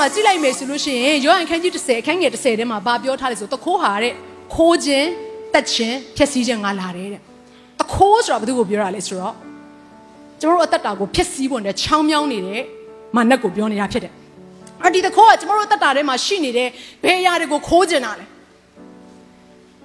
မှာကြည့်လိုက်မယ်ဆိုလို့ရှိရင်ယောဟန်ခန်းကြီး30အခန်းငယ်30ထဲမှာဗာပြောထားတယ်ဆိုတခိုးဟာတဲ့ခိုးခြင်းတက်ခြင်းဖြည့်ဆည်းခြင်းငါလာတယ်တဲ့တခိုးဆိုတာဘာသူကိုပြောတာလဲဆိုတော့ကျွန်တော်တို့အသက်တာကိုဖြည့်ဆည်းဖို့နဲ့ချောင်းမြောင်းနေတဲ့မာနက်ကိုပြောနေတာဖြစ်တယ်အဲ့ဒီတခိုးကကျွန်တော်တို့အသက်တာထဲမှာရှိနေတဲ့ဘယ်အရာတွေကိုခိုးခြင်းတာလဲ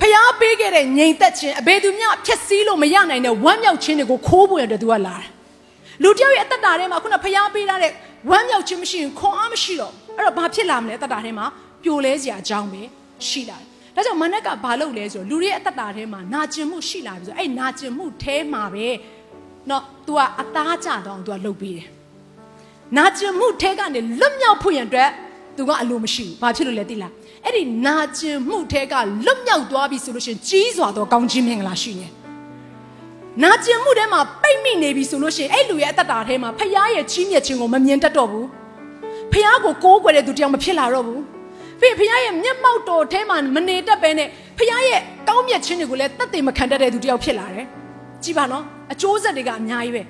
ဖျားပေးခဲ့တဲ့ငြိမ်သက်ခြင်းအဘယ်သူမျှဖြည့်ဆည်းလို့မရနိုင်တဲ့ဝမ်းမြောက်ခြင်းတွေကိုခိုးဖို့ရတဲ့သူကလာတယ်လူတယောက်ရဲ့အသက်တာထဲမှာခုနဖျားပေးထားတဲ့ဝမ်းမြောက်ခြင်းမရှိရင်ခွန်အားမရှိတော့ဘူး အဲ့တော့ဘာဖြစ်လာမလဲအသက်တာထဲမှာပြိုလဲစရာအကြောင်းပဲရှိလာတယ်ဒါကြောင့်မနက်ကဘာလုပ်လဲဆိုတော့လူတွေရဲ့အသက်တာထဲမှာနာကျင်မှုရှိလာပြီဆိုတော့အဲ့နာကျင်မှုထဲမှာပဲเนาะ तू ကအသားကျတော့ तू ကလှုပ်ပေးတယ်နာကျင်မှုထဲကနေလွတ်မြောက်ဖို့ရန်အတွက် तू ကအလိုမရှိဘူးဘာဖြစ်လို့လဲသိလားအဲ့ဒီနာကျင်မှုထဲကလွတ်မြောက်သွားပြီဆိုလို့ရှိရင်ကြီးစွာသောကောင်းခြင်းမင်္ဂလာရှိနေတယ်နာကျင်မှုထဲမှာပိတ်မိနေပြီဆိုလို့ရှိရင်အဲ့လူရဲ့အသက်တာထဲမှာဖခင်ရဲ့ချီးမြှင့်ခြင်းကိုမမြင်တတ်တော့ဘူး ဖခင်ကိုကိုးကွယ်တဲ့သူတယောက်မဖြစ်လာတော့ဘူးပြီးဖခင်ရဲ့မျက်မှောက်တော်ထဲမှာမနေတတ်ပဲနဲ့ဖခင်ရဲ့ကောင်းမြတ်ခြင်းတွေကိုလည်းတတ်သိမခံတတ်တဲ့သူတယောက်ဖြစ်လာတယ်ကြည်ပါနော်အကျိုးဆက်တွေကအများကြီးပဲ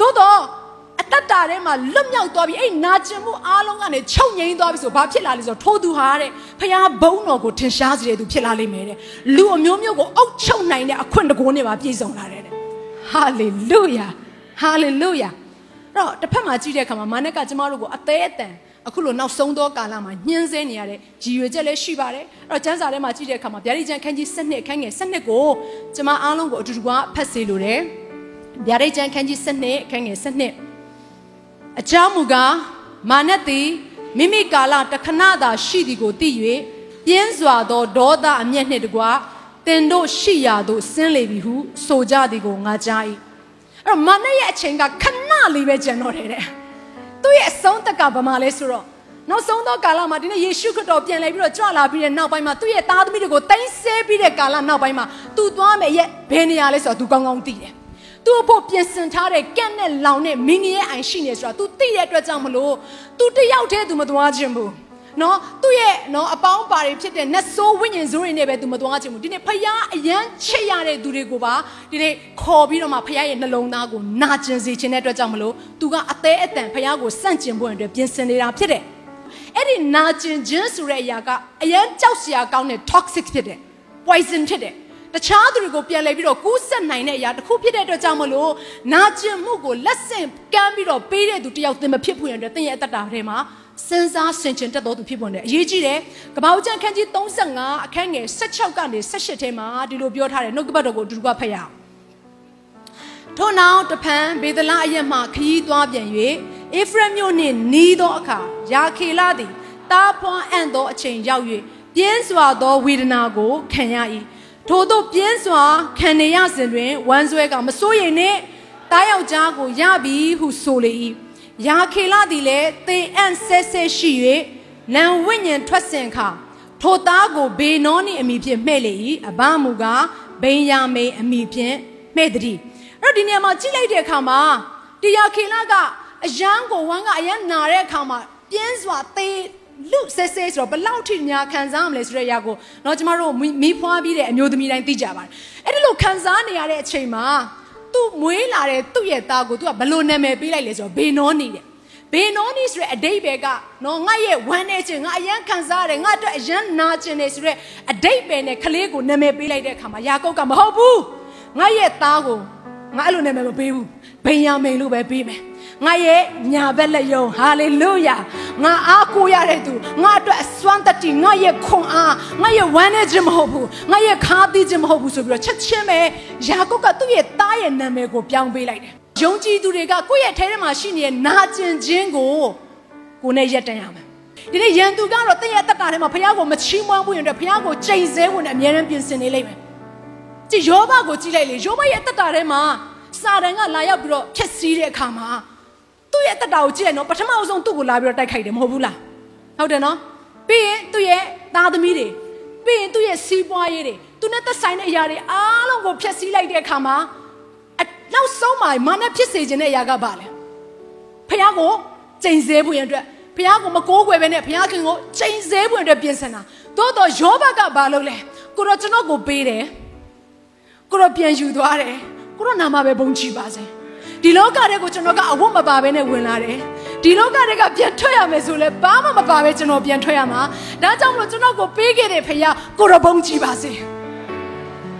သို့တော့အတ္တတာထဲမှာလွတ်မြောက်သွားပြီအဲ့နာကျင်မှုအားလုံးကနေချုပ်ငိမ့်သွားပြီဆိုဘာဖြစ်လာလဲဆိုတော့ထိုးသူဟာတဲ့ဖခင်ဘုန်းတော်ကိုထင်ရှားစေတဲ့သူဖြစ်လာလိမ့်မယ်တဲ့လူအမျိုးမျိုးကိုအုပ်ချုပ်နိုင်တဲ့အခွင့်တကိုးနဲ့ပါပြည့်စုံလာတယ်တဲ့ဟာလေလုယာဟာလေလုယာအဲ့ တော့တစ်ဖက်မှာကြည့်တဲ့အခါမှာမာနက်ကကျမတို့ကိုအသေးအတန်အခုလိုနောက်ဆုံးသောကာလမှာညှင်းဆဲနေရတဲ့ရည်ရွယ်ချက်လည်းရှိပါတယ်အဲ့တော့ကျမ်းစာထဲမှာကြည့်တဲ့အခါမှာဗျာဒိတ်ကျမ်းခန်းကြီး7ခန်းငယ်7ကိုကျမအားလုံးကိုအတူတူကဖတ်စေလိုတယ်ဗျာဒိတ်ကျမ်းခန်းကြီး7ခန်းငယ်7အကြောင်းမူကားမာနက်သည်မိမိကာလတခဏသာရှိသည်ကိုသိ၍ပြင်းစွာသောဒေါသအမျက်နှင့်တကွာတင်တို့ရှိရာသို့ဆင်းလေပြီဟုဆိုကြသည်ကိုငါကြား၏အဲ့တော့မာနက်ရဲ့အချိန်ကခဏ လေးပဲကျန်တော့တယ်တဲ့သူ့ရဲ့အဆုံးသက်ကဘာမှလဲဆိုတော့နောက်ဆုံးသောကာလမှာဒီနေ့ယေရှုခရစ်တော်ပြန်လဲပြီးတော့ကြွလာပြီးတဲ့နောက်ပိုင်းမှာသူ့ရဲ့သားသမီးတွေကိုတိုင်းဆဲပြီးတဲ့ကာလနောက်ပိုင်းမှာသူသွားမယ်ရဲ့ဘယ်နေရာလဲဆိုတော့သူကောင်းကောင်းသိတယ်သူ့ဖို့ပြင်ဆင်ထားတဲ့ကန့်နဲ့လောင်နဲ့မင်းကြီးရဲ့အိုင်ရှိနေဆိုတာ तू သိတဲ့အတွက်ကြောင့်မလို့ तू တယောက်တည်း तू မသွားခြင်းဘူး နော်သူ့ရဲ့နော်အပေါင်းပါတွေဖြစ်တဲ့နတ်ဆိုးဝိညာဉ်ဆိုးတွေနဲ့ပဲ तू မသွားခြင်းဘူးဒီနေ့ဖယားအရန်ချစ်ရတဲ့သူတွေကိုပါဒီနေ့ခေါ်ပြီးတော့မှဖယားရဲ့နှလုံးသားကိုနာကျင်စေခြင်းတဲ့အတွက်ကြောင့်မလို့ तू ကအသေးအတန်ဖယားကိုစန့်ကျင်ဖို့အတွက်ပြင်ဆင်နေတာဖြစ်တယ်အဲ့ဒီနာကျင်ခြင်းဆိုတဲ့အရာကအရန်ကြောက်စရာကောင်းတဲ့ toxic ဖြစ်တယ် poison ဖြစ်တယ်တခြားသူတွေကိုပြန်လှည့်ပြီးတော့ကူးဆက်နိုင်တဲ့အရာတစ်ခုဖြစ်တဲ့အတွက်ကြောင့်မလို့နာကျင်မှုကိုလက်ဆင့်ကမ်းပြီးတော့ပေးတဲ့သူတယောက်သင်မဖြစ်ဖို့ရတဲ့သင်ရဲ့အတ္တတာထဲမှာ စဉ်းစားဆင်ခြင်တတ်တော်သူဖြစ်ပေါ်တယ်အရေးကြီးတယ်ကပ္ပဦးကျမ်းခန်းကြီး35အခန်းငယ်16ကနေ18ထဲမှာဒီလိုပြောထားတယ်နှုတ်ကပတ်တော်ကိုအတူတူကဖတ်ရအောင်ထို့နောက်တဖန်ဘေဒလအရက်မှခရီးသွားပြန်၍အေဖရမြို့နှင့်နီးသောအခါယာခေလသည်တားဖွားအံ့သောအချိန်ရောက်၍ပြင်းစွာသောဝေဒနာကိုခံရ၏ထို့သောပြင်းစွာခံနေရစဉ်တွင်ဝမ်းဆွဲကမစိုးရိမ်နှင့်တားယောက်ျားကိုရပြီဟုဆိုလေ၏ ယာခေလသည်လည်းသေအံ့ဆဲဆဲရှိ၍နံဝိညာဉ်ထွက်စဉ်ခါထိုသားကိုဘေနောနှင့်အမိဖြင့်မှဲ့လေ၏အဘမူကဗိညာမိန်အမိဖြင့်မှဲ့သည်အဲ့တော့ဒီနေရာမှာကြည့်လိုက်တဲ့အခါမှာတရားခေလကအယံကိုဝမ်းကအယံနာတဲ့အခါမှာပြင်းစွာသေလူဆဲဆဲဆိုတော့ဘလောက်ထိများခံစားရမလဲဆိုတဲ့အရာကိုတော့ကျမတို့မီးဖွားပြီးတဲ့အမျိုးသမီးတိုင်းသိကြပါတယ်အဲ့ဒီလိုခံစားနေရတဲ့အချိန်မှာ သူ့မွေးလာတဲ့သူ့ရဲ့သားကိုသူကဘလို့နာမည်ပေးလိုက်လဲဆိုတော့ဘေနောနီတဲ့ဘေနောနီဆိုတဲ့အတိတ်ပဲကနော်ငါရဲ့ဝမ်းနေခြင်းငါအယံခံစားရတယ်ငါအတွက်အယံနာခြင်းနေဆိုတဲ့အတိတ်ပဲနဲ့ကလေးကိုနာမည်ပေးလိုက်တဲ့အခါမှာယာကုပ်ကမဟုတ်ဘူးငါရဲ့သားကိုငါအဲ့လိုနာမည်မပေးဘူးဗိညာမိန်လို့ပဲပေးမယ် ငါရဲ့ညာဘက်လက်ယုံဟာလေလုယာငါအားကိုရတဲ့သူငါအတွက်အစွမ်းတတိငါရဲ့ခွန်အားငါရဲ့ဝမ်းနေခြင်းမဟုတ်ဘူးငါရဲ့ခါးသီးခြင်းမဟုတ်ဘူးဆိုပြီးတော့ချက်ချင်းပဲယာကုပ်ကသူ့ရဲ့သားရဲ့နာမည်ကိုပြောင်းပေးလိုက်တယ်ယုံကြည်သူတွေကကိုယ့်ရဲ့ထဲထဲမှာရှိနေတဲ့နာကျင်ခြင်းကိုကိုယ်နဲ့ရက်တန်ရမယ်ဒီနေ့ယန်သူကတော့တည့်ရဲ့တက်တာထဲမှာဖះကိုမချီးမွမ်းဘူးရင်တော့ဖះကိုချိန်ဆဲဖို့နဲ့အမြဲတမ်းပြင်ဆင်နေလိမ့်မယ်ကြည့်ယောဘကိုကြည့်လိုက်လေယောဘရဲ့တက်တာထဲမှာစာတန်ကလာရောက်ပြီးတော့ဖြက်စီးတဲ့အခါမှာ သူသူ့ရဲ့အသက်တာကိုကြည့်လိုက်နော်ပထမအဆုံးသူ့ကိုလာပြီးတော့တိုက်ခိုက်တယ်မဟုတ်ဘူးလားဟုတ်တယ်နော်ပြီးရင်သူ့ရဲ့သားသမီးတွေပြီးရင်သူ့ရဲ့စီးပွားရေးတွေသူနဲ့သက်ဆိုင်တဲ့အရာတွေအားလုံးကိုဖျက်ဆီးလိုက်တဲ့အခါမှာအနောက်ဆုံးမှာမာနဖြစ်စေခြင်းတဲ့အရာကဘာလဲဖះကိုချိန်ဆဖို့ရန်အတွက်ဖះကိုမကိုးကွယ်ပဲနဲ့ဖះခင်ကိုချိန်ဆဖို့ရန်အတွက်ပြင်ဆင်တာသို့တော့ယောဘကဘာလုပ်လဲကိုတော့ကျွန်တော်ကိုပေးတယ်ကိုတော့ပြန်ယူသွားတယ်ကိုတော့နာမပဲဘုံချီပါစေ ဒီလောကထဲကိုကျွန်တော်ကအဝတ်မပါဘဲနဲ့ဝင်လာတယ်ဒီလောကထဲကပြန်ထွက်ရမယ်ဆိုလဲဘာမှမပါပဲကျွန်တော်ပြန်ထွက်ရမှာဒါကြောင့်မလို့ကျွန်တော်ကိုပေးခဲ့တဲ့ဖခင်ကိုတော့ဘုံချီပါစေ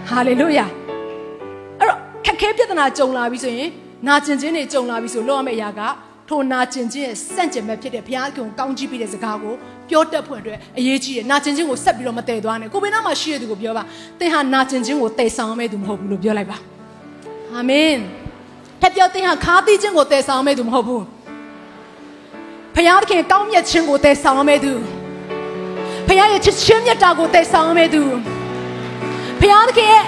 ဟာလေလုယာအဲ့တော့ခက်ခဲပြဿနာကြုံလာပြီဆိုရင်နာကျင်ခြင်းတွေကြုံလာပြီဆိုလို့ရမယ့်အရာကထိုနာကျင်ခြင်းရဲ့စန့်ကျင်မဲ့ဖြစ်တဲ့ဘုရားခင်ကိုကောင်းကြီးပြီးတဲ့စကားကိုပြောတတ်ဖွယ်အတွက်အရေးကြီးတယ်နာကျင်ခြင်းကိုဆက်ပြီးတော့မတည်သွားနဲ့ကိုဘေးနားမှာရှိတဲ့သူကိုပြောပါသင်ဟာနာကျင်ခြင်းကိုတည်ဆောင်မဲ့သူမဟုတ်ဘူးလို့ပြောလိုက်ပါအာမင် ထပ်ပြောသင်ဟာခါသီးခြင်းကိုတည်ဆောင်မဲ့သူမဟုတ်ဘူးဘုရားသခင်ကောင်းမြတ်ခြင်းကိုတည်ဆောင်မဲ့သူဘုရားရဲ့ချစ်ချင်းမြတ်တာကိုတည်ဆောင်မဲ့သူဘုရားသခင်ရဲ့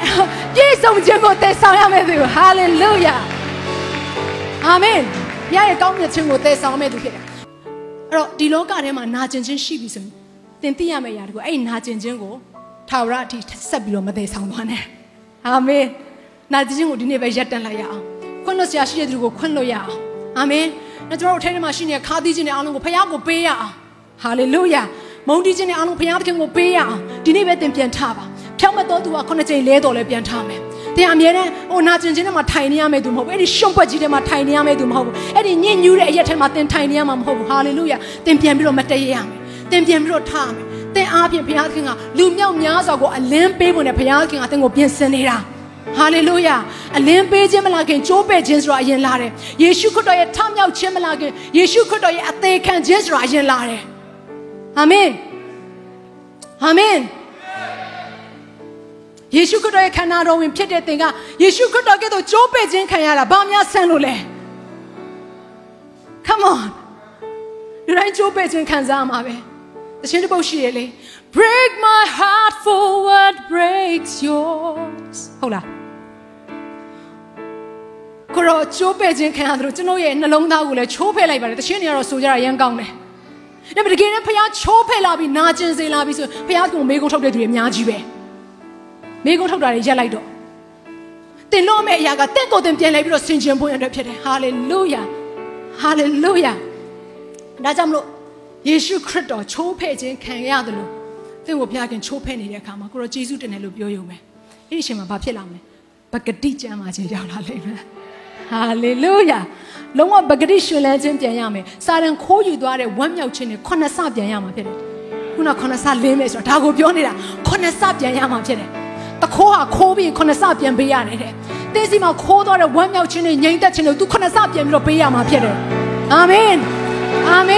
ပြည့်စုံခြင်းကိုတည်ဆောင်ရမဲ့သူဟာလေလုယာအာမင်ဘုရားရဲ့ကောင်းမြတ်ခြင်းကိုတည်ဆောင်မဲ့သူဖြစ်တယ်အဲ့တော့ဒီလောကထဲမှာနာကျင်ခြင်းရှိပြီဆိုရင်သင်သိရမယ့်အရာတကူအဲ့ဒီနာကျင်ခြင်းကိုထာဝရအထိဆက်ပြီးတော့မတည်ဆောင်သွားနဲ့အာမင်နာကျင်ခြင်းကိုဒီနေ့ပဲရပ်တန့်လိုက်ရအောင် ခွင့်လွှတ်ဆရာရှိတဲ့သူကိုခွင့်လွှတ်ရအောင်အာမင်နောက်ကျွန်တော်တို့ထဲထဲမှာရှိနေတဲ့ခါးသီးခြင်းတွေအားလုံးကိုဖခင်ကိုပေးရအောင်ဟာလေလုယာမုန်တီးခြင်းတွေအားလုံးဖခင်သခင်ကိုပေးရအောင်ဒီနေ့ပဲသင်ပြန်ထပါဖြောက်မတော်သူကခုနှစ်ကြိမ်လဲတော်လဲပြန်ထမယ်သင်အမြဲတမ်းဟိုနာကျင်ခြင်းထဲမှာထိုင်နေရမယ့်သူမဟုတ်ဘူးအဲ့ဒီရှုံ့ပွက်ကြီးထဲမှာထိုင်နေရမယ့်သူမဟုတ်ဘူးအဲ့ဒီညစ်ညူးတဲ့အရက်ထဲမှာသင်ထိုင်နေရမှာမဟုတ်ဘူးဟာလေလုယာသင်ပြန်ပြီးတော့မတည့်ရရမယ်သင်ပြန်ပြီးတော့ထားမယ်သင်အားဖြင့်ဘုရားသခင်ကလူမြောက်များစွာကိုအလင်းပေးဖို့နဲ့ဘုရားသခင်ကသင်ကိုပြင်ဆင်နေတာ ဟာလေလုယာအလင်းပေးခြင်းမလားခင်ကြိုးပဲ့ခြင်းဆိုတာအရင်လာတယ်ယေရှုခရစ်တော်ရဲ့ထမြောက်ခြင်းမလားခင်ယေရှုခရစ်တော်ရဲ့အသေးခံခြင်းဆိုတာအရင်လာတယ်အာမင်အာမင်ယေရှုခရစ်တော်ရဲ့ခန္ဓာတော်ဝင်ဖြစ်တဲ့သင်ကယေရှုခရစ်တော်ကဲ့သို့ကြိုးပဲ့ခြင်းခံရတာဘာများဆန်းလို့လဲ Come on လူတိုင်းကြိုးပဲ့ခြင်းခံစားရမှာပဲတခြင်းတစ်ပုတ်ရှိရလေ Break my heart for what breaks yours ဟုတ်လား ကိုရောချိုးပဲ့ခြင်းခံရသလိုကျွန်တော်ရဲ့နှလုံးသားကိုလည်းချိုးဖဲ့လိုက်ပါတယ်တခြင်းတွေကတော့ဆိုကြတာရမ်းကောင်းတယ်ဒါပေမဲ့တကယ်နဲ့ဖခင်ချိုးဖဲ့လာပြီးနာကျင်စေလာပြီးဆိုဖခင်ကမေကုန်းထုတ်တဲ့သူတွေအများကြီးပဲမေကုန်းထုတ်တာတွေရက်လိုက်တော့တင်လို့မဲ့အရာကတင့်ကိုယ်တင်ပြန်လိုက်ပြီးတော့ဆင်ခြင်ဖို့ရတဲ့ဖြစ်တယ်ဟာလေလုယာဟာလေလုယာဒါကြောင့်မလို့ယေရှုခရစ်တော်ချိုးဖဲ့ခြင်းခံရတယ်လို့သင်ကိုဘုရားခင်ချိုးဖဲ့နေတဲ့အခါမှာကိုရောယေရှုတင်တယ်လို့ပြောရုံပဲအဲ့ဒီအချိန်မှာဘာဖြစ်လာမလဲပဂတိကျမ်းမာခြင်းရောက်လာလိမ့်မယ် ဟာလေလုယာလုံးဝပဂတိရှင်လန်းခြင်းပြန်ရမယ်စာရန်ခိုးယူသွားတဲ့ဝမ်းမြောက်ခြင်းနဲ့ခုနှစ်ဆပြန်ရမှာဖြစ်တယ်ခုနခုနှစ်ဆလင်းမယ်ဆိုတာဒါကိုပြောနေတာခုနှစ်ဆပြန်ရမှာဖြစ်တယ်တခိုးဟာခိုးပြီးခုနှစ်ဆပြန်ပေးရတယ်တဲ့တင်းစီမှာခိုးသွားတဲ့ဝမ်းမြောက်ခြင်းနဲ့ငြိမ်သက်ခြင်းတွေသူခုနှစ်ဆပြန်ပြီးတော့ပေးရမှာဖြစ်တယ်အာမင်အာမင်